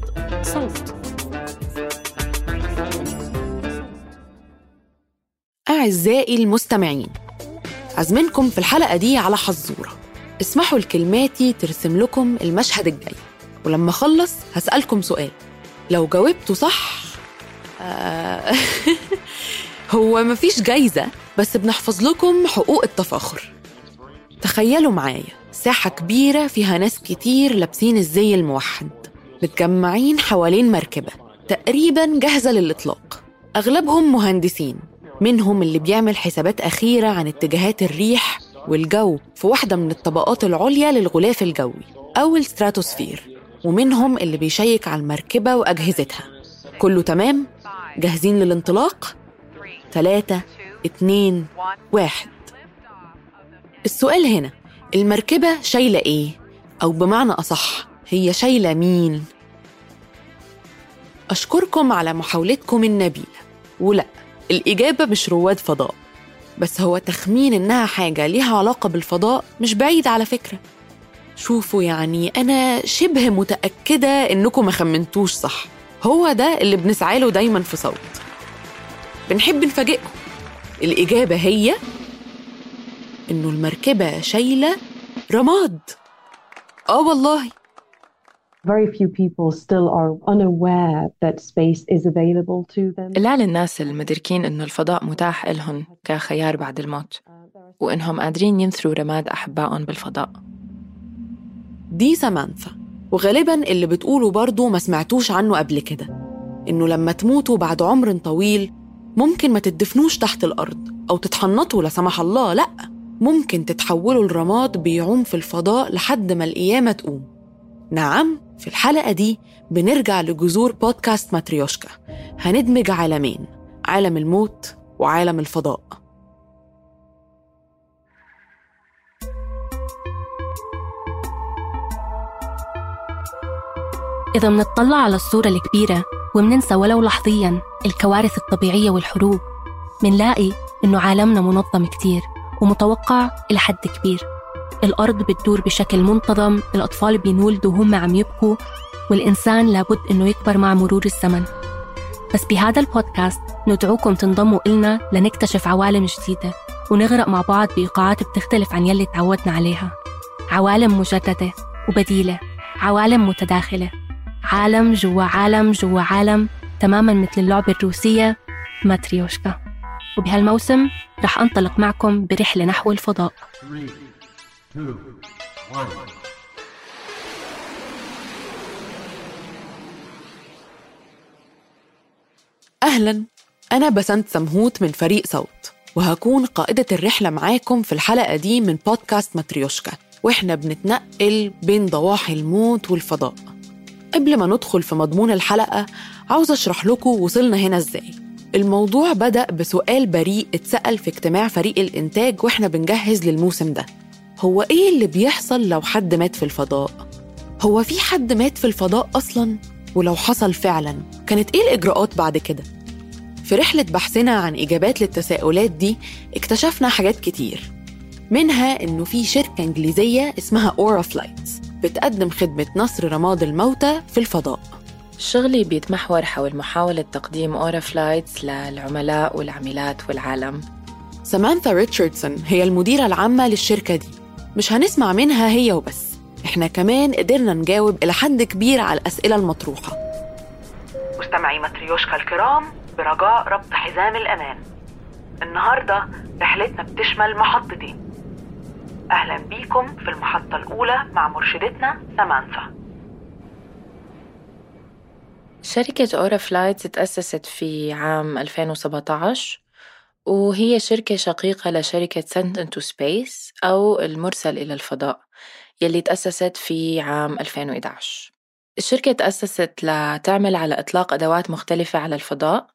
بودكاست صوت. أعزائي المستمعين عزمنكم في الحلقة دي على حزورة اسمحوا لكلماتي ترسم لكم المشهد الجاي. ولما أخلص هسألكم سؤال. لو جاوبتوا صح آه هو مفيش جايزة بس بنحفظ لكم حقوق التفاخر. تخيلوا معايا ساحة كبيرة فيها ناس كتير لابسين الزي الموحد. متجمعين حوالين مركبة تقريبا جاهزة للإطلاق أغلبهم مهندسين منهم اللي بيعمل حسابات أخيرة عن اتجاهات الريح والجو في واحدة من الطبقات العليا للغلاف الجوي أو الستراتوسفير ومنهم اللي بيشيك على المركبة وأجهزتها كله تمام؟ جاهزين للانطلاق؟ ثلاثة اتنين واحد السؤال هنا المركبة شايلة إيه؟ أو بمعنى أصح هي شايلة مين؟ أشكركم على محاولتكم النبيلة. ولا الإجابة مش رواد فضاء بس هو تخمين إنها حاجة ليها علاقة بالفضاء مش بعيد على فكرة. شوفوا يعني أنا شبه متأكدة إنكم ما خمنتوش صح. هو ده اللي بنسعى له دايما في صوت. بنحب نفاجئكم. الإجابة هي إنه المركبة شايلة رماد. آه والله. Very few people still are unaware that space is available to them. لا للناس المدركين إنه الفضاء متاح إلهم كخيار بعد الموت وإنهم قادرين ينثروا رماد أحبائهم بالفضاء دي سامانثا وغالبا اللي بتقوله برضه ما سمعتوش عنه قبل كده إنه لما تموتوا بعد عمر طويل ممكن ما تدفنوش تحت الأرض أو تتحنطوا لا سمح الله لأ ممكن تتحولوا لرماد بيعوم في الفضاء لحد ما القيامة تقوم نعم في الحلقة دي بنرجع لجذور بودكاست ماتريوشكا. هندمج عالمين عالم الموت وعالم الفضاء. إذا منطلع على الصورة الكبيرة ومننسى ولو لحظيا الكوارث الطبيعية والحروب منلاقي إنه عالمنا منظم كتير ومتوقع إلى حد كبير. الأرض بتدور بشكل منتظم الأطفال بينولدوا وهم عم يبكوا والإنسان لابد إنه يكبر مع مرور الزمن. بس بهذا البودكاست ندعوكم تنضموا إلنا لنكتشف عوالم جديدة ونغرق مع بعض بإيقاعات بتختلف عن يلي تعودنا عليها. عوالم مجددة وبديلة عوالم متداخلة. عالم جوا عالم جوا عالم تماما مثل اللعبة الروسية ماتريوشكا. وبهالموسم رح أنطلق معكم برحلة نحو الفضاء. أهلا. أنا بسنت سمهوت من فريق صوت وهكون قائدة الرحلة معاكم في الحلقة دي من بودكاست ماتريوشكا وإحنا بنتنقل بين ضواحي الموت والفضاء. قبل ما ندخل في مضمون الحلقة عاوز أشرح لكم وصلنا هنا إزاي. الموضوع بدأ بسؤال بريء اتسأل في اجتماع فريق الإنتاج وإحنا بنجهز للموسم ده. هو إيه اللي بيحصل لو حد مات في الفضاء؟ هو في حد مات في الفضاء أصلاً؟ ولو حصل فعلاً كانت إيه الإجراءات بعد كده؟ في رحلة بحثنا عن إجابات للتساؤلات دي اكتشفنا حاجات كتير منها إنه في شركة إنجليزية اسمها Aura Flights بتقدم خدمة نثر رماد الموتى في الفضاء شغلي بيتمحور حول محاولة تقديم Aura Flights للعملاء والعميلات والعالم سامانثا ريتشاردسون هي المديرة العامة للشركة دي مش هنسمع منها هي وبس. إحنا كمان قدرنا نجاوب إلى حد كبير على الأسئلة المطروحة. مستمعي متريوشكا الكرام برجاء ربط حزام الأمان. النهاردة رحلتنا بتشمل محطتين. أهلا بيكم في المحطة الأولى مع مرشدتنا سامانثا شركة Aura Flights تأسست في عام 2017 وهي شركة شقيقة لشركة Sent Into Space أو المرسل إلى الفضاء يلي تأسست في عام 2011 الشركة تأسست لتعمل على إطلاق أدوات مختلفة على الفضاء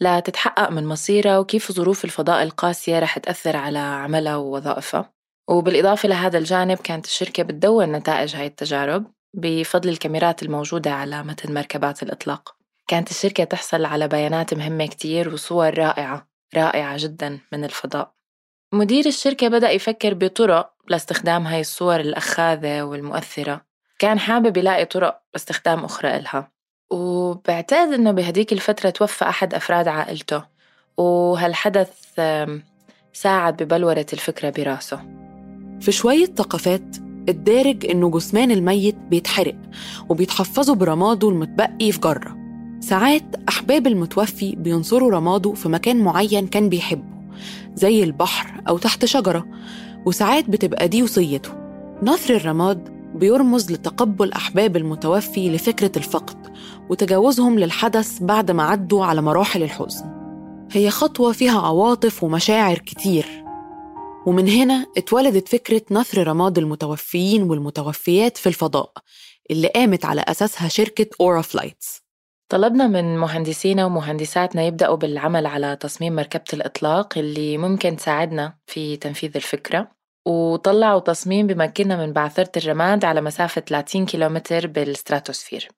لتتحقق من مصيرها وكيف ظروف الفضاء القاسية رح تأثر على عملها ووظائفها. وبالإضافة لهذا الجانب كانت الشركة بتدون نتائج هاي التجارب بفضل الكاميرات الموجودة على متن مركبات الإطلاق. كانت الشركة تحصل على بيانات مهمة كتير وصور رائعة. رائعة جدا من الفضاء. مدير الشركة بدأ يفكر بطرق لاستخدام هاي الصور الأخاذة والمؤثرة. كان حابب يلاقي طرق استخدام أخرى إلها. وبعتقد إنه بهديك الفترة توفى أحد أفراد عائلته. وهالحدث ساعد ببلورة الفكرة براسه. في شوية ثقافات الدارج إنه جثمان الميت بيتحرق وبيتحفظوا برماده المتبقي في جرة. ساعات أحباب المتوفي بينصروا رماده في مكان معين كان بيحبه زي البحر أو تحت شجرة وساعات بتبقى دي وصيته. نثر الرماد بيرمز لتقبل أحباب المتوفي لفكرة الفقد وتجاوزهم للحدث بعد ما عدوا على مراحل الحزن. هي خطوة فيها عواطف ومشاعر كتير. ومن هنا اتولدت فكرة نثر رماد المتوفيين والمتوفيات في الفضاء اللي قامت على أساسها شركة أورا فلايتس طلبنا من مهندسينا ومهندساتنا يبدأوا بالعمل على تصميم مركبة الإطلاق اللي ممكن تساعدنا في تنفيذ الفكرة. وطلعوا تصميم بمكننا من بعثرة الرماد على مسافة 30 كيلومتر بالستراتوسفير.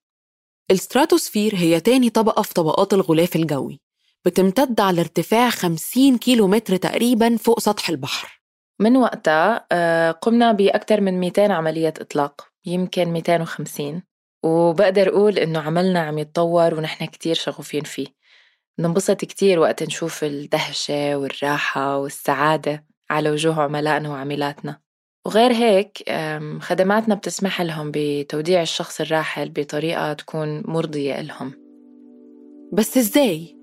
الستراتوسفير هي تاني طبقة في طبقات الغلاف الجوي بتمتد على ارتفاع 50 كيلو متر تقريبا فوق سطح البحر. من وقتها آه، قمنا بأكثر من 200 عملية إطلاق يمكن 250 وبقدر أقول إنه عملنا عم يتطور ونحن كتير شغوفين فيه ننبسط كتير وقت نشوف الدهشة والراحة والسعادة على وجوه عملائنا وعميلاتنا وغير هيك خدماتنا بتسمح لهم بتوديع الشخص الراحل بطريقة تكون مرضية لهم بس إزاي؟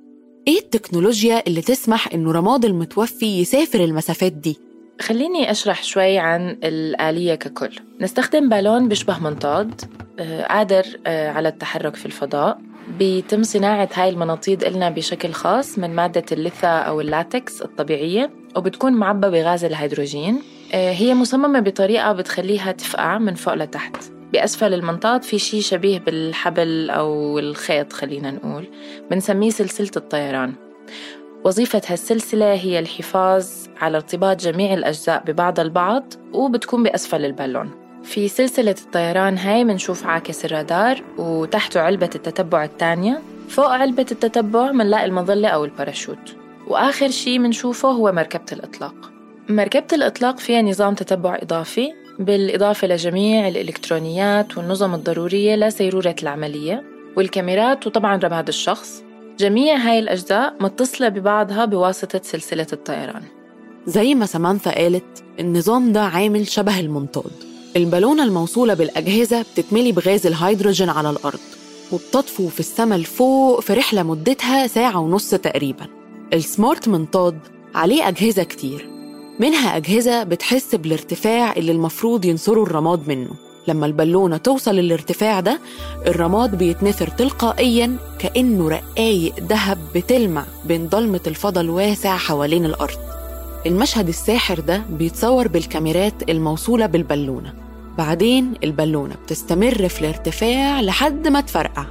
إيه التكنولوجيا اللي تسمح إنه رماد المتوفي يسافر المسافات دي؟ خليني أشرح شوي عن الآلية ككل. نستخدم بالون بيشبه منطاد آه، قادر آه، على التحرك في الفضاء. بيتم صناعة هاي المناطيد إلنا بشكل خاص من مادة اللثة أو اللاتكس الطبيعية وبتكون معبى بغاز الهيدروجين. آه، هي مصممة بطريقة بتخليها تفقع من فوق لتحت. بأسفل المنطاد في شيء شبيه بالحبل أو الخيط خلينا نقول. بنسميه سلسلة الطيران. وظيفة هالسلسلة هي الحفاظ على ارتباط جميع الأجزاء ببعضها البعض وبتكون بأسفل البالون. في سلسلة الطيران هاي منشوف عاكس الرادار وتحته علبة التتبع الثانية. فوق علبة التتبع منلاقي المظلة أو الباراشوت. وآخر شي منشوفه هو مركبة الإطلاق. مركبة الإطلاق فيها نظام تتبع إضافي بالإضافة لجميع الإلكترونيات والنظم الضرورية لسيرورة العملية والكاميرات وطبعا رماد الشخص. جميع هاي الأجزاء متصلة ببعضها بواسطة سلسلة الطيران. زي ما سامانثا قالت النظام ده عامل شبه المنطاد. البالونة الموصولة بالأجهزة بتتملي بغاز الهيدروجين على الأرض وبتطفو في السماء لفوق في رحلة مدتها ساعة ونص تقريبا. السمارت منطاد عليه أجهزة كتير منها أجهزة بتحس بالارتفاع اللي المفروض ينصروا الرماد منه. لما البالونة توصل للارتفاع ده الرماد بيتنثر تلقائيا كأنه رقايق ذهب بتلمع بين ضلمة الفضاء الواسع حوالين الأرض. المشهد الساحر ده بيتصور بالكاميرات الموصولة بالبالونة. بعدين البالونة بتستمر في الارتفاع لحد ما تفرقع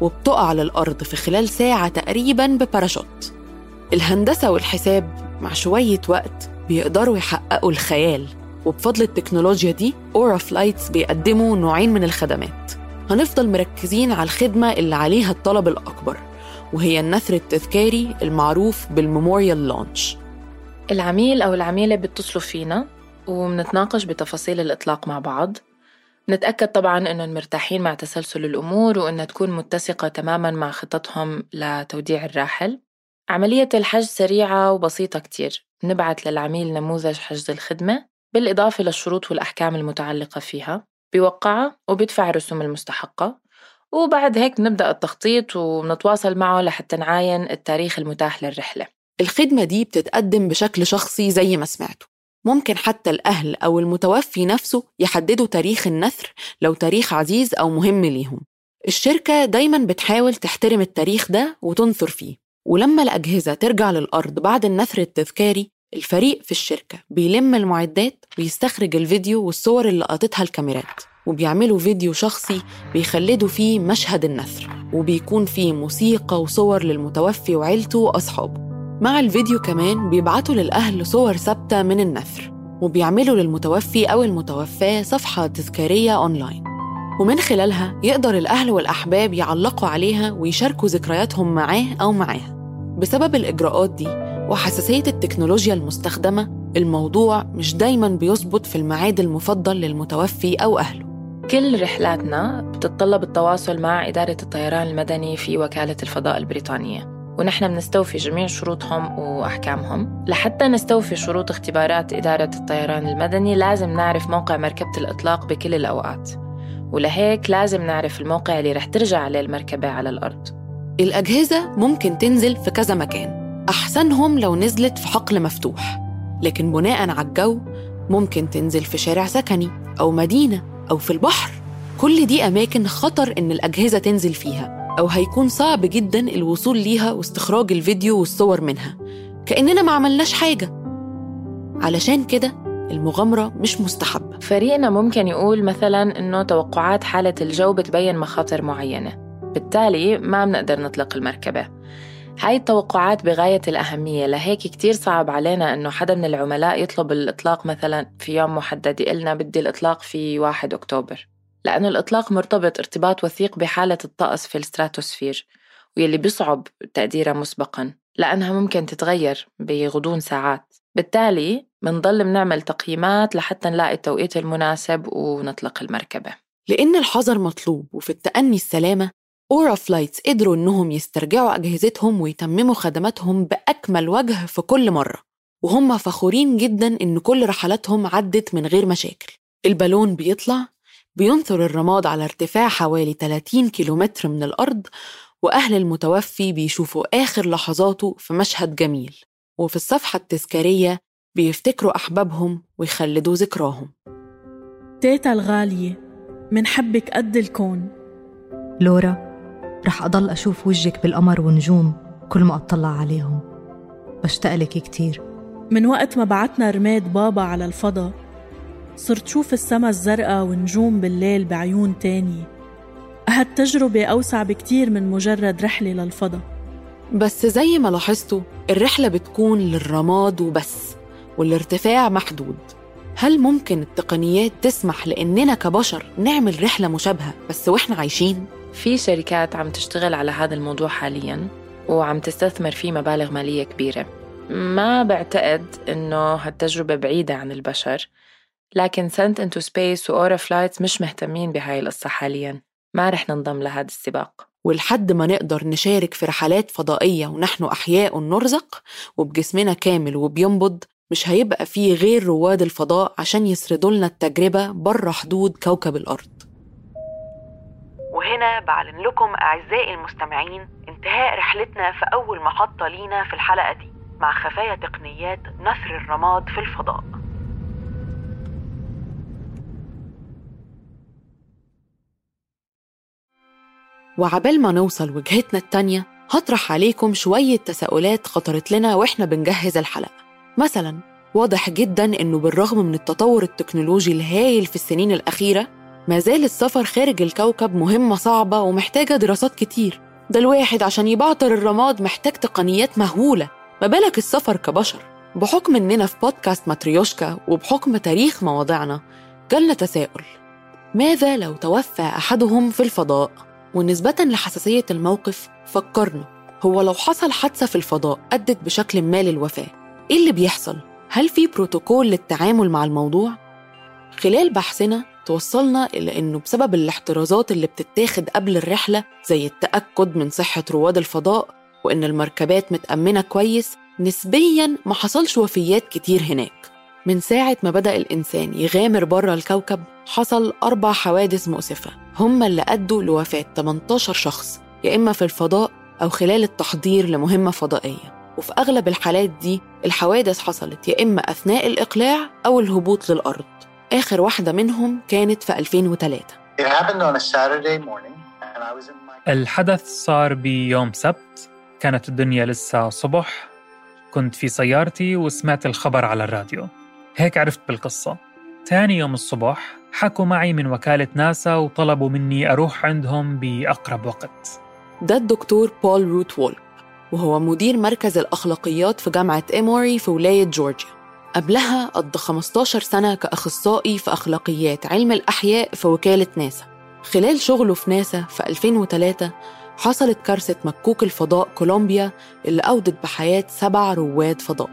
وبتقع على الأرض في خلال ساعة تقريبا بباراشوت. الهندسة والحساب مع شوية وقت بيقدروا يحققوا الخيال. وبفضل التكنولوجيا دي Aura Flights بيقدموا نوعين من الخدمات. هنفضل مركزين على الخدمة اللي عليها الطلب الأكبر وهي النثر التذكاري المعروف بال memorial launch. العميل أو العميلة بيتصلوا فينا ومنتناقش بتفاصيل الإطلاق مع بعض. نتأكد طبعا إنهم مرتاحين مع تسلسل الأمور وإنها تكون متسقة تماما مع خططهم لتوديع الراحل. عملية الحجز سريعة وبسيطة كتير. نبعت للعميل نموذج حجز الخدمة. بالإضافة للشروط والأحكام المتعلقة فيها بيوقعها وبيدفع الرسوم المستحقة. وبعد هيك نبدأ التخطيط ونتواصل معه لحتى نعاين التاريخ المتاح للرحلة. الخدمة دي بتتقدم بشكل شخصي زي ما سمعتوا. ممكن حتى الأهل أو المتوفي نفسه يحددوا تاريخ النثر لو تاريخ عزيز أو مهم ليهم. الشركة دايما بتحاول تحترم التاريخ ده وتنثر فيه. ولما الأجهزة ترجع للأرض بعد النثر التذكاري الفريق في الشركة بيلم المعدات ويستخرج الفيديو والصور اللي لقطتها الكاميرات وبيعملوا فيديو شخصي بيخلدوا فيه مشهد النثر وبيكون فيه موسيقى وصور للمتوفي وعيلته وأصحابه. مع الفيديو كمان بيبعتوا للأهل صور ثابتة من النثر وبيعملوا للمتوفي أو المتوفاة صفحة تذكارية أونلاين. ومن خلالها يقدر الأهل والأحباب يعلقوا عليها ويشاركوا ذكرياتهم معاه أو معاها. بسبب الإجراءات دي وحساسية التكنولوجيا المستخدمة الموضوع مش دايما بيظبط في الميعاد المفضل للمتوفي أو أهله. كل رحلاتنا بتتطلب التواصل مع إدارة الطيران المدني في وكالة الفضاء البريطانية. ونحن بنستوفي جميع شروطهم وأحكامهم. لحتى نستوفي شروط اختبارات إدارة الطيران المدني لازم نعرف موقع مركبة الإطلاق بكل الأوقات. ولهيك لازم نعرف الموقع اللي رح ترجع عليه المركبة على الأرض. الأجهزة ممكن تنزل في كذا مكان. أحسنهم لو نزلت في حقل مفتوح. لكن بناء على الجو ممكن تنزل في شارع سكني أو مدينة أو في البحر. كل دي أماكن خطر إن الأجهزة تنزل فيها أو هيكون صعب جدا الوصول ليها واستخراج الفيديو والصور منها. كأننا ما عملناش حاجة. علشان كده المغامرة مش مستحبة. فريقنا ممكن يقول مثلا إنه توقعات حالة الجو بتبين مخاطر معينة. بالتالي ما بنقدر نطلق المركبة. هاي التوقعات بغاية الأهمية. لهيك كتير صعب علينا إنه حدا من العملاء يطلب الإطلاق مثلا في يوم محدد. يقلنا بدي الإطلاق في 1 أكتوبر. لأنه الإطلاق مرتبط ارتباط وثيق بحالة الطقس في الستراتوسفير واللي بيصعب تقديرها مسبقا لأنها ممكن تتغير بغضون ساعات. بالتالي منضل بنعمل تقييمات لحتى نلاقي التوقيت المناسب ونطلق المركبة. لأن الحذر مطلوب وفي التأني السلامة Aura Flights قدروا إنهم يسترجعوا أجهزتهم ويتمموا خدماتهم بأكمل وجه في كل مرة وهم فخورين جدا إن كل رحلاتهم عدت من غير مشاكل. البالون بيطلع بينثر الرماد على ارتفاع حوالي 30 كيلومتر من الأرض وأهل المتوفي بيشوفوا آخر لحظاته في مشهد جميل. وفي الصفحة التذكارية بيفتكروا أحبابهم ويخلدوا ذكراهم. تيتا الغالية منحبك قد الكون. لورا. رح أضل أشوف وجهك بالقمر ونجوم كل ما أطلع عليهم. بشتاق لك كتير. من وقت ما بعتنا رماد بابا على الفضا صرت شوف السما الزرقاء ونجوم بالليل بعيون تانية هالتجربة أوسع بكتير من مجرد رحلة للفضا. بس زي ما لاحظتوا الرحلة بتكون للرماد وبس والارتفاع محدود. هل ممكن التقنيات تسمح لأننا كبشر نعمل رحلة مشابهة بس وإحنا عايشين؟ في شركات عم تشتغل على هذا الموضوع حاليا وعم تستثمر فيه مبالغ مالية كبيرة. ما بعتقد إنه هالتجربة بعيدة عن البشر لكن Sent Into Space و Aura Flights مش مهتمين بهاي القصة حاليا. ما رح ننضم لهذا السباق. ولحد ما نقدر نشارك في رحلات فضائية ونحن أحياء نرزق وبجسمنا كامل وبينبض مش هيبقى فيه غير رواد الفضاء عشان يسردوا لنا التجربة بره حدود كوكب الأرض. وهنا بعلن لكم أعزائي المستمعين انتهاء رحلتنا في أول محطة لينا في الحلقة دي مع خفايا تقنيات نثر الرماد في الفضاء. وعبال ما نوصل وجهتنا التانية هطرح عليكم شوية تساؤلات خطرت لنا وإحنا بنجهز الحلقة. مثلا واضح جدا إنه بالرغم من التطور التكنولوجي الهائل في السنين الأخيرة ما زال السفر خارج الكوكب مهمة صعبة ومحتاجة دراسات كتير ده الواحد عشان يبعتر الرماد محتاج تقنيات مهولة ما بالك السفر كبشر بحكم إننا في بودكاست ماتريوشكا وبحكم تاريخ مواضيعنا جالنا تساؤل ماذا لو توفى أحدهم في الفضاء؟ ونسبة لحساسية الموقف فكرنا هو لو حصل حادثة في الفضاء أدت بشكل ما للوفاة إيه اللي بيحصل؟ هل في بروتوكول للتعامل مع الموضوع؟ خلال بحثنا توصلنا إلى إنه بسبب الاحترازات اللي بتتاخد قبل الرحلة زي التأكد من صحة رواد الفضاء وإن المركبات متأمنة كويس نسبياً ما حصلش وفيات كتير هناك. من ساعة ما بدأ الإنسان يغامر بره الكوكب حصل أربع حوادث مؤسفة هم اللي أدوا لوفاة 18 شخص يا إما في الفضاء أو خلال التحضير لمهمة فضائية. وفي أغلب الحالات دي الحوادث حصلت يا إما أثناء الإقلاع أو الهبوط للأرض. آخر واحدة منهم كانت في 2003 الحدث صار بيوم سبت. كانت الدنيا لسه صبح. كنت في سيارتي وسمعت الخبر على الراديو. هيك عرفت بالقصة. تاني يوم الصبح حكوا معي من وكالة ناسا وطلبوا مني أروح عندهم بأقرب وقت. ده الدكتور بول روت وولب وهو مدير مركز الأخلاقيات في جامعة إيموري في ولاية جورجيا. قبلها قضى 15 سنة كأخصائي في أخلاقيات علم الأحياء في وكالة ناسا خلال شغله في ناسا في 2003 حصلت كارثة مكوك الفضاء كولومبيا اللي أودت بحياة سبع رواد فضاء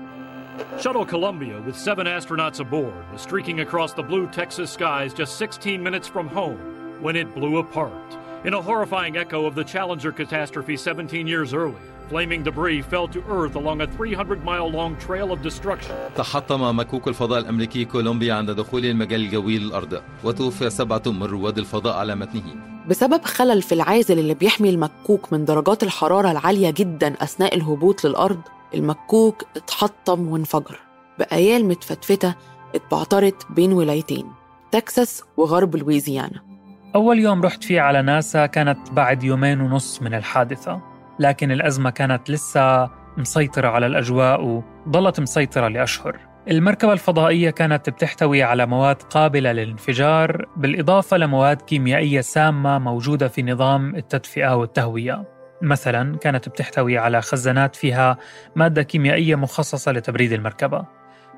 Shuttle Columbia, with seven astronauts aboard, was streaking across the blue Texas skies just 16 minutes from home when it blew apart. In a horrifying echo of the Challenger catastrophe 17 years earlier, flaming debris fell to Earth along a 300 mile long trail of destruction. تحطم مكوك الفضاء الأمريكي كولومبيا عند دخول المجال الجوي للأرض وتوفي سبعة من رواد الفضاء على متنه. بسبب خلل في العازل اللي بيحمي المكوك من درجات الحرارة العالية جدا أثناء الهبوط للأرض المكوك اتحطم وانفجر بأيال متفتفتة اتبعترت بين ولايتين تكساس وغرب لويزيانا. أول يوم رحت فيه على ناسا كانت بعد يومين ونص من الحادثة. لكن الأزمة كانت لسه مسيطرة على الأجواء وظلت مسيطرة لأشهر. المركبة الفضائية كانت بتحتوي على مواد قابلة للانفجار بالإضافة لمواد كيميائية سامة موجودة في نظام التدفئة والتهوية. مثلا كانت بتحتوي على خزانات فيها مادة كيميائية مخصصة لتبريد المركبة.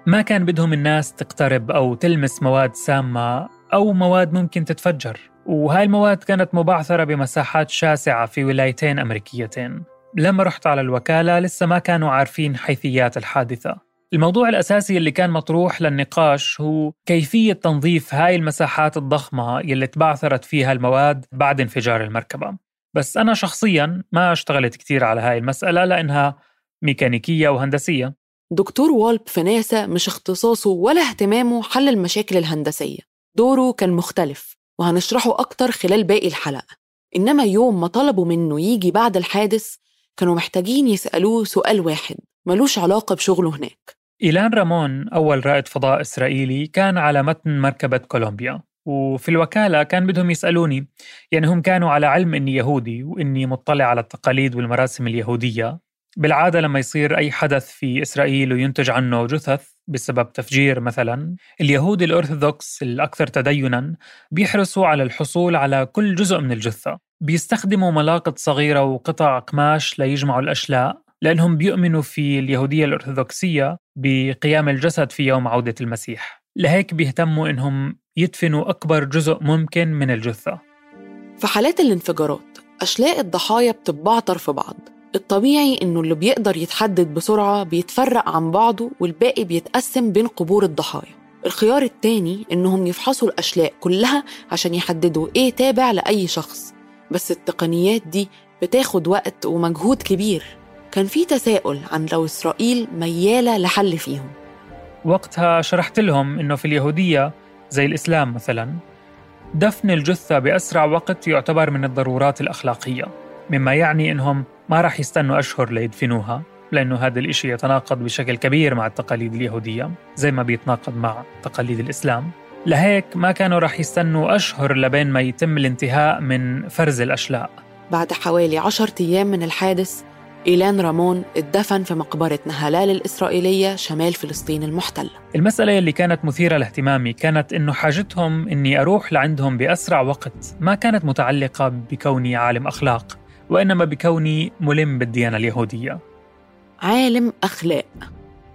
ما كان بدهم الناس تقترب أو تلمس مواد سامة أو مواد ممكن تتفجر. وهاي المواد كانت مبعثرة بمساحات شاسعة في ولايتين أمريكيتين. لما رحت على الوكالة لسه ما كانوا عارفين حيثيات الحادثة. الموضوع الأساسي اللي كان مطروح للنقاش هو كيفية تنظيف هاي المساحات الضخمة يلي تبعثرت فيها المواد بعد انفجار المركبة. بس أنا شخصيا ما اشتغلت كتير على هاي المسألة لأنها ميكانيكية وهندسية. دكتور والب في ناسا مش اختصاصه ولا اهتمامه حل المشاكل الهندسية. دوره كان مختلف. وهنشرحه أكتر خلال باقي الحلقة. إنما يوم ما طلبوا منه يجي بعد الحادث كانوا محتاجين يسألوه سؤال واحد ملوش علاقة بشغله هناك. إيلان رامون أول رائد فضاء إسرائيلي كان على متن مركبة كولومبيا وفي الوكالة كان بدهم يسألوني يعني هم كانوا على علم إني يهودي وإني مطلع على التقاليد والمراسم اليهودية. بالعادة لما يصير أي حدث في إسرائيل وينتج عنه جثث بسبب تفجير مثلا اليهود الأرثوذكس الأكثر تدينا بيحرصوا على الحصول على كل جزء من الجثة. بيستخدموا ملاقط صغيرة وقطع قماش ليجمعوا الأشلاء لأنهم بيؤمنوا في اليهودية الأرثوذكسية بقيام الجسد في يوم عودة المسيح. لهيك بيهتموا إنهم يدفنوا أكبر جزء ممكن من الجثة. في حالات الانفجارات أشلاء الضحايا بتتبعتر في بعض. الطبيعي إنه اللي بيقدر يتحدد بسرعة بيتفرق عن بعضه والباقي بيتقسم بين قبور الضحايا. الخيار التاني إنهم يفحصوا الأشلاء كلها عشان يحددوا إيه تابع لأي شخص. بس التقنيات دي بتاخد وقت ومجهود كبير. كان في تساؤل عن لو إسرائيل ميالة لحل فيهم. وقتها شرحت لهم إنه في اليهودية زي الإسلام مثلا دفن الجثة بأسرع وقت يعتبر من الضرورات الأخلاقية. مما يعني إنهم ما راح يستنوا أشهر ليدفنوها لأنه هذا الإشي يتناقض بشكل كبير مع التقاليد اليهودية زي ما بيتناقض مع تقاليد الإسلام. لهيك ما كانوا راح يستنوا أشهر لبين ما يتم الانتهاء من فرز الأشلاء. بعد حوالي عشرة أيام من الحادث إيلان رامون اتدفن في مقبرة نهلال الإسرائيلية شمال فلسطين المحتلة المسألة اللي كانت مثيرة لاهتمامي كانت إنه حاجتهم إني أروح لعندهم بأسرع وقت ما كانت متعلقة بكوني عالم أخلاق. وإنما بكوني ملم بالديانة اليهودية. عالم أخلاق.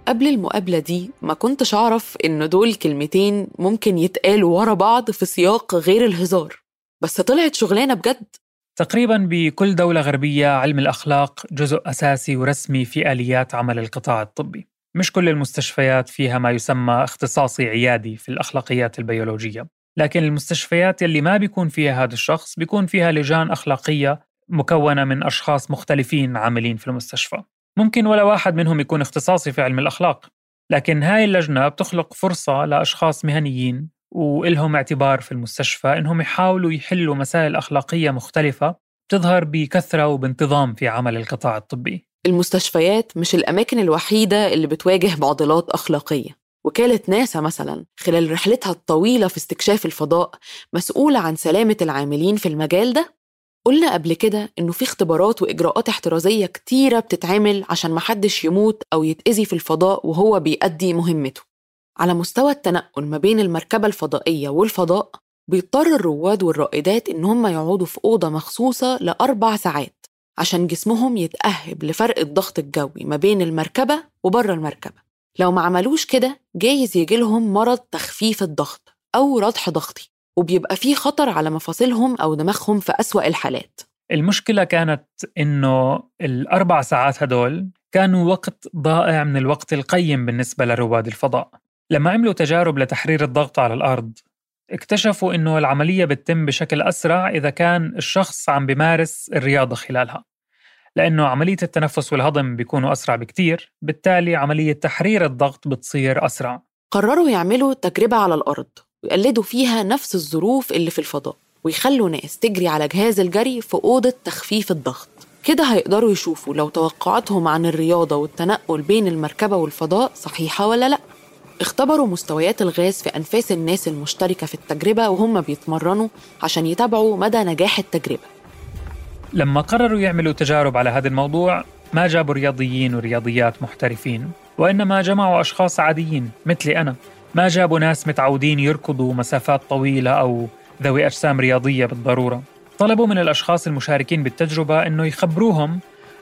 قبل المقابلة دي ما كنتش أعرف إن دول كلمتين ممكن يتقالوا ورا بعض في سياق غير الهزار. بس طلعت شغلانة بجد. تقريبا بكل دولة غربية علم الأخلاق جزء أساسي ورسمي في آليات عمل القطاع الطبي. مش كل المستشفيات فيها ما يسمى اختصاصي عيادي في الأخلاقيات البيولوجية. لكن المستشفيات اللي ما بيكون فيها هذا الشخص بيكون فيها لجان أخلاقية مكونة من أشخاص مختلفين عاملين في المستشفى. ممكن ولا واحد منهم يكون اختصاصي في علم الأخلاق لكن هاي اللجنة بتخلق فرصة لأشخاص مهنيين وإلهم اعتبار في المستشفى إنهم يحاولوا يحلوا مسائل أخلاقية مختلفة تظهر بكثرة وبانتظام في عمل القطاع الطبي. المستشفيات مش الأماكن الوحيدة اللي بتواجه معضلات أخلاقية. وكالة ناسا مثلا خلال رحلتها الطويلة في استكشاف الفضاء مسؤولة عن سلامة العاملين في المجال ده؟ قلنا قبل كده إنه في اختبارات وإجراءات احترازية كتيرة بتتعمل عشان محدش يموت أو يتأذي في الفضاء وهو بيأدي مهمته. على مستوى التنقل ما بين المركبة الفضائية والفضاء بيضطر الرواد والرائدات إن هم يقعدوا في أوضة مخصوصة لأربع ساعات عشان جسمهم يتأهب لفرق الضغط الجوي ما بين المركبة وبره المركبة. لو ما عملوش كده جايز يجيلهم مرض تخفيف الضغط أو رضح ضغطي. وبيبقى فيه خطر على مفاصلهم أو دماغهم في أسوأ الحالات. المشكلة كانت إنه الأربع ساعات هدول كانوا وقت ضائع من الوقت القيم بالنسبة لرواد الفضاء. لما عملوا تجارب لتحرير الضغط على الأرض اكتشفوا إنه العملية بتتم بشكل أسرع إذا كان الشخص عم بمارس الرياضة خلالها. لأنه عملية التنفس والهضم بيكونوا أسرع بكتير بالتالي عملية تحرير الضغط بتصير أسرع. قرروا يعملوا تجربة على الأرض. ويقلدوا فيها نفس الظروف اللي في الفضاء ويخلوا ناس تجري على جهاز الجري في أوضة تخفيف الضغط. كده هيقدروا يشوفوا لو توقعاتهم عن الرياضة والتنقل بين المركبة والفضاء صحيحة ولا لأ. اختبروا مستويات الغاز في أنفاس الناس المشتركة في التجربة وهم بيتمرنوا عشان يتابعوا مدى نجاح التجربة. لما قرروا يعملوا تجارب على هذا الموضوع ما جابوا رياضيين ورياضيات محترفين وإنما جمعوا أشخاص عاديين مثلي أنا. ما جابوا ناس متعودين يركضوا مسافات طويلة أو ذوي أجسام رياضية بالضرورة. طلبوا من الأشخاص المشاركين بالتجربة أنه يخبروهم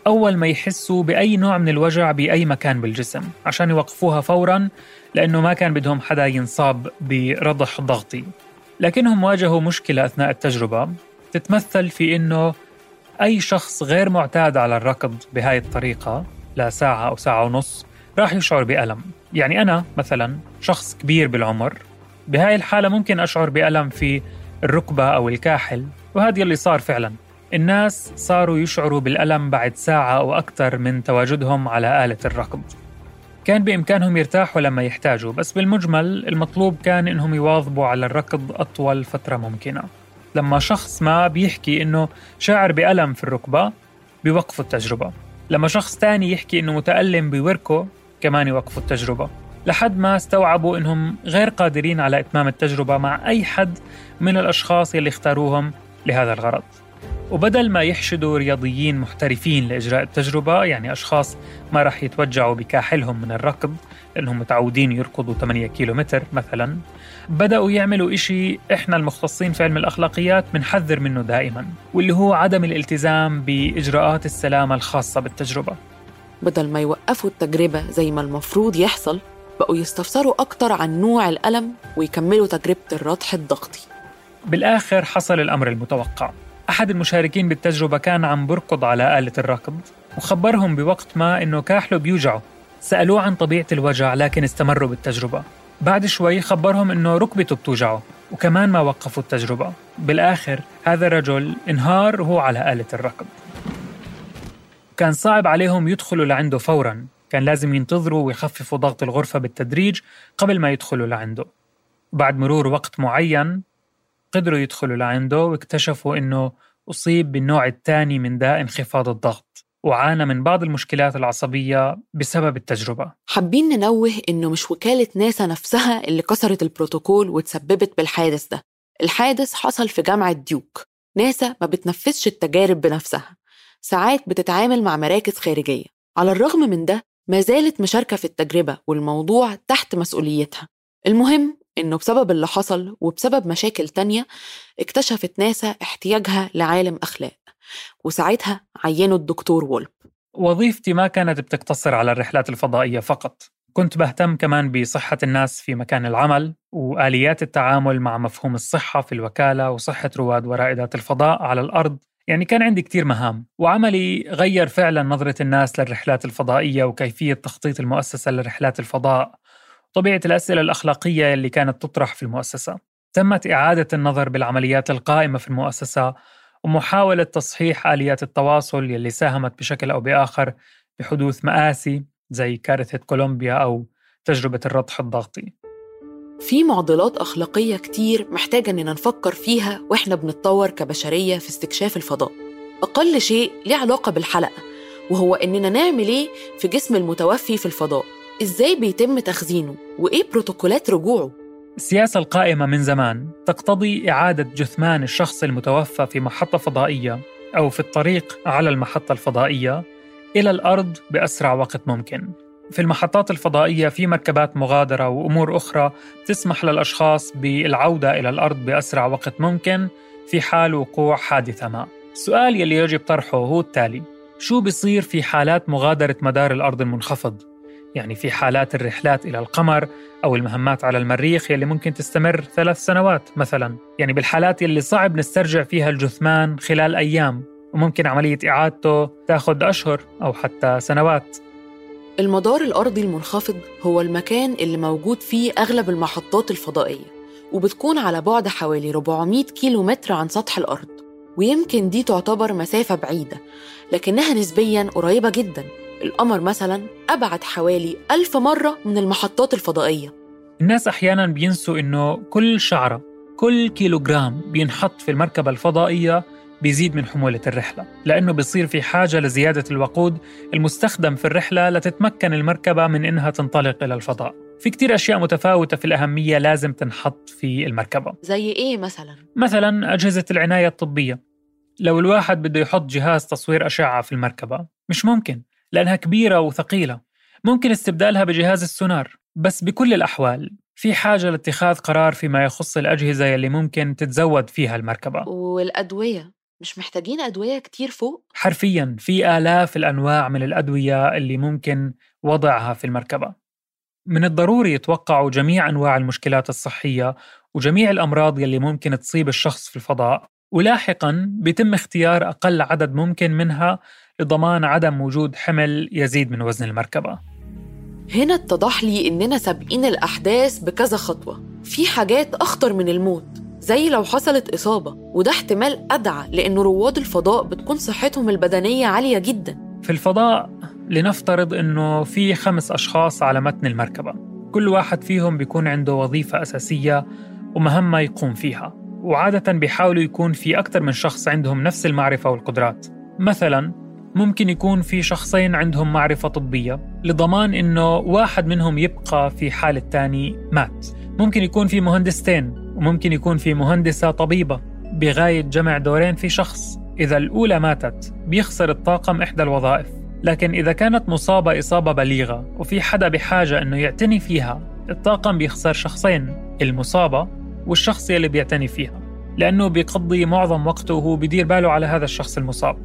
أول ما يحسوا بأي نوع من الوجع بأي مكان بالجسم عشان يوقفوها فورا لأنه ما كان بدهم حدا ينصاب برضح ضغطي. لكنهم واجهوا مشكلة أثناء التجربة. تتمثل في أنه أي شخص غير معتاد على الركض بهاي الطريقة لساعة أو ساعة ونص راح يشعر بألم. يعني أنا مثلا شخص كبير بالعمر بهاي الحالة ممكن أشعر بألم في الركبة أو الكاحل وهذا اللي صار فعلا. الناس صاروا يشعروا بالألم بعد ساعة أو أكثر من تواجدهم على آلة الركض. كان بإمكانهم يرتاحوا لما يحتاجوا بس بالمجمل المطلوب كان إنهم يواظبوا على الركض أطول فترة ممكنة. لما شخص ما بيحكي إنه شاعر بألم في الركبة بيوقفوا التجربة. لما شخص تاني يحكي إنه متألم بوركه كمان يوقفوا التجربة. لحد ما استوعبوا إنهم غير قادرين على إتمام التجربة مع أي حد من الأشخاص يلي اختاروهم لهذا الغرض. وبدل ما يحشدوا رياضيين محترفين لإجراء التجربة يعني أشخاص ما رح يتوجعوا بكاحلهم من الركض لأنهم متعودين يركضوا 8 كيلومتر مثلا بدأوا يعملوا إشي إحنا المختصين في علم الأخلاقيات بنحذر منه دائما واللي هو عدم الالتزام بإجراءات السلامة الخاصة بالتجربة. بدل ما يوقفوا التجربة زي ما المفروض يحصل بقوا يستفسروا أكتر عن نوع الألم ويكملوا تجربة الرضح الضغطي. بالآخر حصل الأمر المتوقع. أحد المشاركين بالتجربة كان عم بركض على آلة الركض وخبرهم بوقت ما إنه كاحله بيوجعه. سألوه عن طبيعة الوجع لكن استمروا بالتجربة. بعد شوي خبرهم إنه ركبته بتوجعه وكمان ما وقفوا التجربة. بالآخر هذا الرجل انهار وهو على آلة الركض. كان صعب عليهم يدخلوا لعنده فورا. كان لازم ينتظروا ويخففوا ضغط الغرفة بالتدريج قبل ما يدخلوا لعنده. بعد مرور وقت معين قدروا يدخلوا لعنده واكتشفوا إنه أصيب بالنوع الثاني من داء انخفاض الضغط وعانى من بعض المشكلات العصبية بسبب التجربة. حابين ننوه إنه مش وكالة ناسا نفسها اللي كسرت البروتوكول وتسببت بالحادث ده. الحادث حصل في جامعة ديوك. ناسا ما بتنفذش التجارب بنفسها. ساعات بتتعامل مع مراكز خارجية. على الرغم من ده ما زالت مشاركة في التجربة والموضوع تحت مسؤوليتها. المهم إنه بسبب اللي حصل وبسبب مشاكل تانية اكتشفت ناسا احتياجها لعالم أخلاق. وساعتها عينوا الدكتور وولب وظيفتي ما كانت بتقتصر على الرحلات الفضائية فقط. كنت بهتم كمان بصحة الناس في مكان العمل وآليات التعامل مع مفهوم الصحة في الوكالة وصحة رواد ورائدات الفضاء على الأرض يعني كان عندي كتير مهام وعملي غير فعلا نظرة الناس للرحلات الفضائية وكيفية تخطيط المؤسسة لرحلات الفضاء طبيعة الأسئلة الأخلاقية اللي كانت تطرح في المؤسسة. تمت إعادة النظر بالعمليات القائمة في المؤسسة ومحاولة تصحيح آليات التواصل يلي ساهمت بشكل أو بآخر بحدوث مآسي زي كارثة كولومبيا أو تجربة الرضح الضغطي. في معضلات أخلاقية كتير محتاجة إننا نفكر فيها وإحنا بنتطور كبشرية في استكشاف الفضاء. أقل شيء ليه علاقة بالحلقة وهو إننا نعمل إيه في جسم المتوفي في الفضاء؟ إزاي بيتم تخزينه؟ وإيه بروتوكولات رجوعه؟ السياسة القائمة من زمان تقتضي إعادة جثمان الشخص المتوفى في محطة فضائية أو في الطريق على المحطة الفضائية إلى الأرض بأسرع وقت ممكن. في المحطات الفضائية في مركبات مغادرة وأمور أخرى تسمح للأشخاص بالعودة إلى الأرض بأسرع وقت ممكن في حال وقوع حادثة ما. السؤال يلي يجب طرحه هو التالي: شو بيصير في حالات مغادرة مدار الأرض المنخفض؟ يعني في حالات الرحلات إلى القمر أو المهمات على المريخ يلي ممكن تستمر ثلاث سنوات مثلا يعني بالحالات يلي صعب نسترجع فيها الجثمان خلال أيام وممكن عملية إعادته تاخذ أشهر أو حتى سنوات المدار الأرضي المنخفض هو المكان اللي موجود فيه أغلب المحطات الفضائية وبتكون على بعد حوالي 400 كيلو متر عن سطح الأرض ويمكن دي تعتبر مسافة بعيدة لكنها نسبياً قريبة جداً. القمر مثلا أبعد حوالي ألف مرة من المحطات الفضائية. الناس أحيانا بينسوا إنه كل شعرة كل كيلوغرام بينحط في المركبة الفضائية بيزيد من حمولة الرحلة لأنه بيصير في حاجة لزيادة الوقود. المستخدم في الرحلة لتتمكن المركبة من إنها تنطلق إلى الفضاء. في كتير أشياء متفاوتة في الأهمية لازم تنحط في المركبة. زي إيه مثلا؟ مثلا أجهزة العناية الطبية. لو الواحد بده يحط جهاز تصوير أشعة في المركبة مش ممكن لأنها كبيرة وثقيلة. ممكن استبدالها بجهاز السونار. بس بكل الأحوال في حاجة لاتخاذ قرار فيما يخص الأجهزة يلي ممكن تتزود فيها المركبة. والأدوية؟ مش محتاجين أدوية كتير فوق؟ حرفيا في آلاف الأنواع من الأدوية اللي ممكن وضعها في المركبة. من الضروري يتوقعوا جميع أنواع المشكلات الصحية وجميع الأمراض يلي ممكن تصيب الشخص في الفضاء. ولاحقا بيتم اختيار أقل عدد ممكن منها لضمان عدم وجود حمل يزيد من وزن المركبة. هنا اتضح لي إننا سابقين الأحداث بكذا خطوة. في حاجات أخطر من الموت. زي لو حصلت إصابة وده احتمال أدعى لأن رواد الفضاء بتكون صحتهم البدنية عالية جدا. في الفضاء لنفترض أنه في خمس أشخاص على متن المركبة. كل واحد فيهم بيكون عنده وظيفة أساسية ومهمة يقوم فيها وعادة بيحاولوا يكون في أكثر من شخص عندهم نفس المعرفة والقدرات. مثلا ممكن يكون في شخصين عندهم معرفة طبية لضمان إنه واحد منهم يبقى في حال الثاني مات. ممكن يكون في مهندستين وممكن يكون في مهندسة طبيبة بغاية جمع دورين في شخص. إذا الأولى ماتت بيخسر الطاقم إحدى الوظائف. لكن إذا كانت مصابة إصابة بليغة وفي حدا بحاجة إنه يعتني فيها الطاقم بيخسر شخصين المصابة والشخص يلي بيعتني فيها. لأنه بيقضي معظم وقته وهو بيدير باله على هذا الشخص المصاب.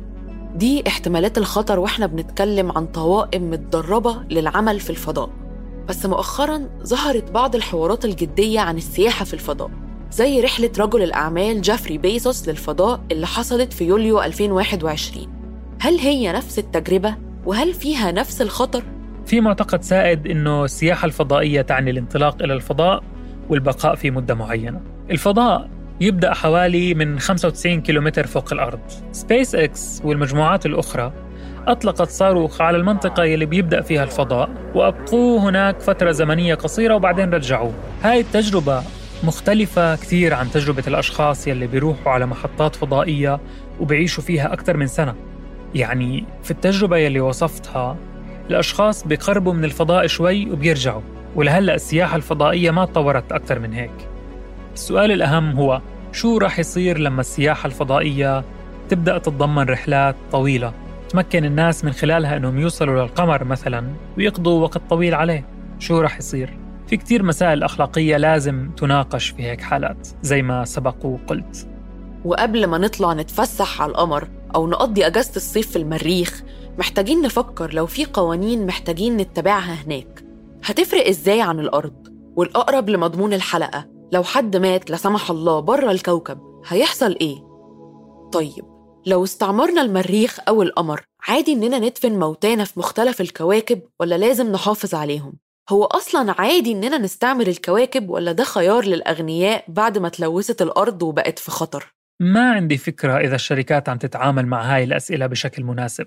دي احتمالات الخطر وإحنا بنتكلم عن طوائم متدربة للعمل في الفضاء. بس مؤخرا ظهرت بعض الحوارات الجدية عن السياحة في الفضاء. زي رحلة رجل الأعمال جيفري بيزوس للفضاء اللي حصلت في يوليو 2021 هل هي نفس التجربة؟ وهل فيها نفس الخطر؟ في معتقد سائد أنه السياحة الفضائية تعني الانطلاق إلى الفضاء والبقاء فيه مدة معينة الفضاء يبدأ حوالي من 95 كيلومتر فوق الأرض سبيس إكس والمجموعات الأخرى أطلقت صاروخ على المنطقة يلي بيبدأ فيها الفضاء وأبقوه هناك فترة زمنية قصيرة وبعدين رجعوه هاي التجربة مختلفة كثير عن تجربة الأشخاص يلي بيروحوا على محطات فضائية وبيعيشوا فيها أكثر من سنة. يعني في التجربة يلي وصفتها الأشخاص بيقربوا من الفضاء شوي وبيرجعوا ولهلأ السياحة الفضائية ما تطورت أكثر من هيك. السؤال الأهم هو شو رح يصير لما السياحة الفضائية تبدأ تتضمن رحلات طويلة تمكن الناس من خلالها أنهم يوصلوا للقمر مثلا ويقضوا وقت طويل عليه؟ شو رح يصير؟ في كتير مسائل أخلاقية لازم تناقش في هيك حالات زي ما سبق وقلت وقبل ما نطلع نتفسح على القمر أو نقضي أجازة الصيف في المريخ محتاجين نفكر لو في قوانين محتاجين نتبعها هناك هتفرق إزاي عن الأرض والأقرب لمضمون الحلقة لو حد مات لا سمح الله بره الكوكب هيحصل إيه؟ طيب لو استعمرنا المريخ أو القمر عادي إننا ندفن موتانا في مختلف الكواكب ولا لازم نحافظ عليهم؟ هو أصلا عادي إننا نستعمر الكواكب ولا ده خيار للأغنياء بعد ما تلوثت الأرض وبقت في خطر؟ ما عندي فكرة إذا الشركات عم تتعامل مع هاي الأسئلة بشكل مناسب.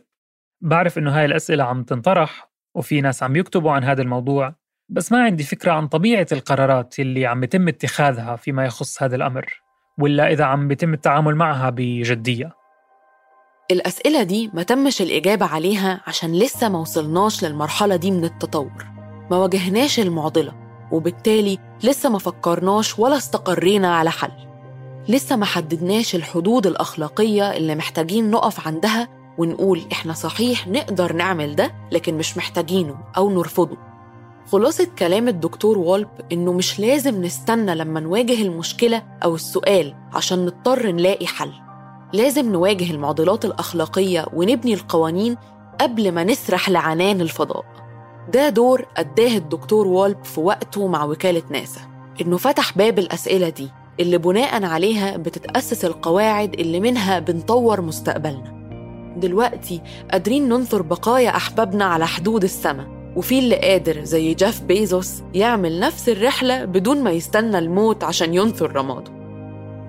بعرف إنه هاي الأسئلة عم تنطرح وفي ناس عم يكتبوا عن هذا الموضوع بس ما عندي فكرة عن طبيعة القرارات اللي عم يتم اتخاذها فيما يخص هذا الأمر ولا إذا عم بيتم التعامل معها بجدية. الأسئلة دي ما تمش الإجابة عليها عشان لسه ما وصلناش للمرحلة دي من التطور. ما واجهناش المعضلة وبالتالي لسه ما فكرناش ولا استقرينا على حل. لسه ما حددناش الحدود الأخلاقية اللي محتاجين نقف عندها ونقول إحنا صحيح نقدر نعمل ده لكن مش محتاجينه أو نرفضه. خلاصة كلام الدكتور والب إنه مش لازم نستنى لما نواجه المشكلة أو السؤال عشان نضطر نلاقي حل. لازم نواجه المعضلات الأخلاقية ونبني القوانين قبل ما نسرح لعنان الفضاء. ده دور أداه الدكتور والب في وقته مع وكالة ناسا إنه فتح باب الأسئلة دي اللي بناء عليها بتتأسس القواعد اللي منها بنطور مستقبلنا دلوقتي قادرين ننثر بقايا أحبابنا على حدود السماء وفي اللي قادر زي جيف بيزوس يعمل نفس الرحلة بدون ما يستنى الموت عشان ينثر رماده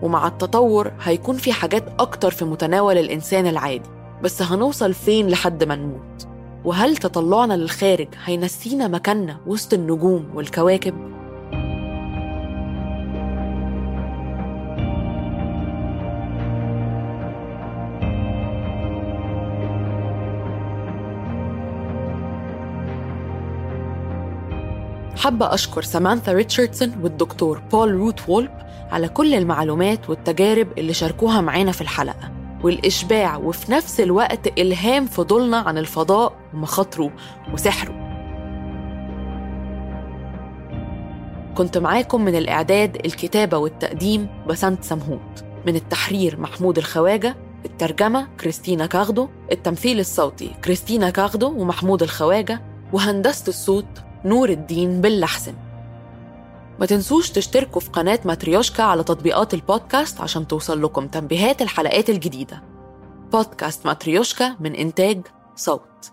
ومع التطور هيكون في حاجات أكتر في متناول الإنسان العادي بس هنوصل فين لحد ما نموت؟ وهل تطلعنا للخارج هينسينا مكاننا وسط النجوم والكواكب؟ حابة أشكر سامانثا ريتشاردسون والدكتور بول روت وولب على كل المعلومات والتجارب اللي شاركوها معانا في الحلقة والإشباع وفي نفس الوقت إلهام فضولنا عن الفضاء ومخاطره وسحره كنت معاكم من الإعداد الكتابة والتقديم بسنت سمهوت من التحرير محمود الخواجة الترجمة كريستينا كاغدو التمثيل الصوتي كريستينا كاغدو ومحمود الخواجة وهندسة الصوت نور الدين باللحسن. ما تنسوش تشتركوا في قناة ماتريوشكا على تطبيقات البودكاست عشان توصل لكم تنبيهات الحلقات الجديدة. بودكاست ماتريوشكا من إنتاج صوت.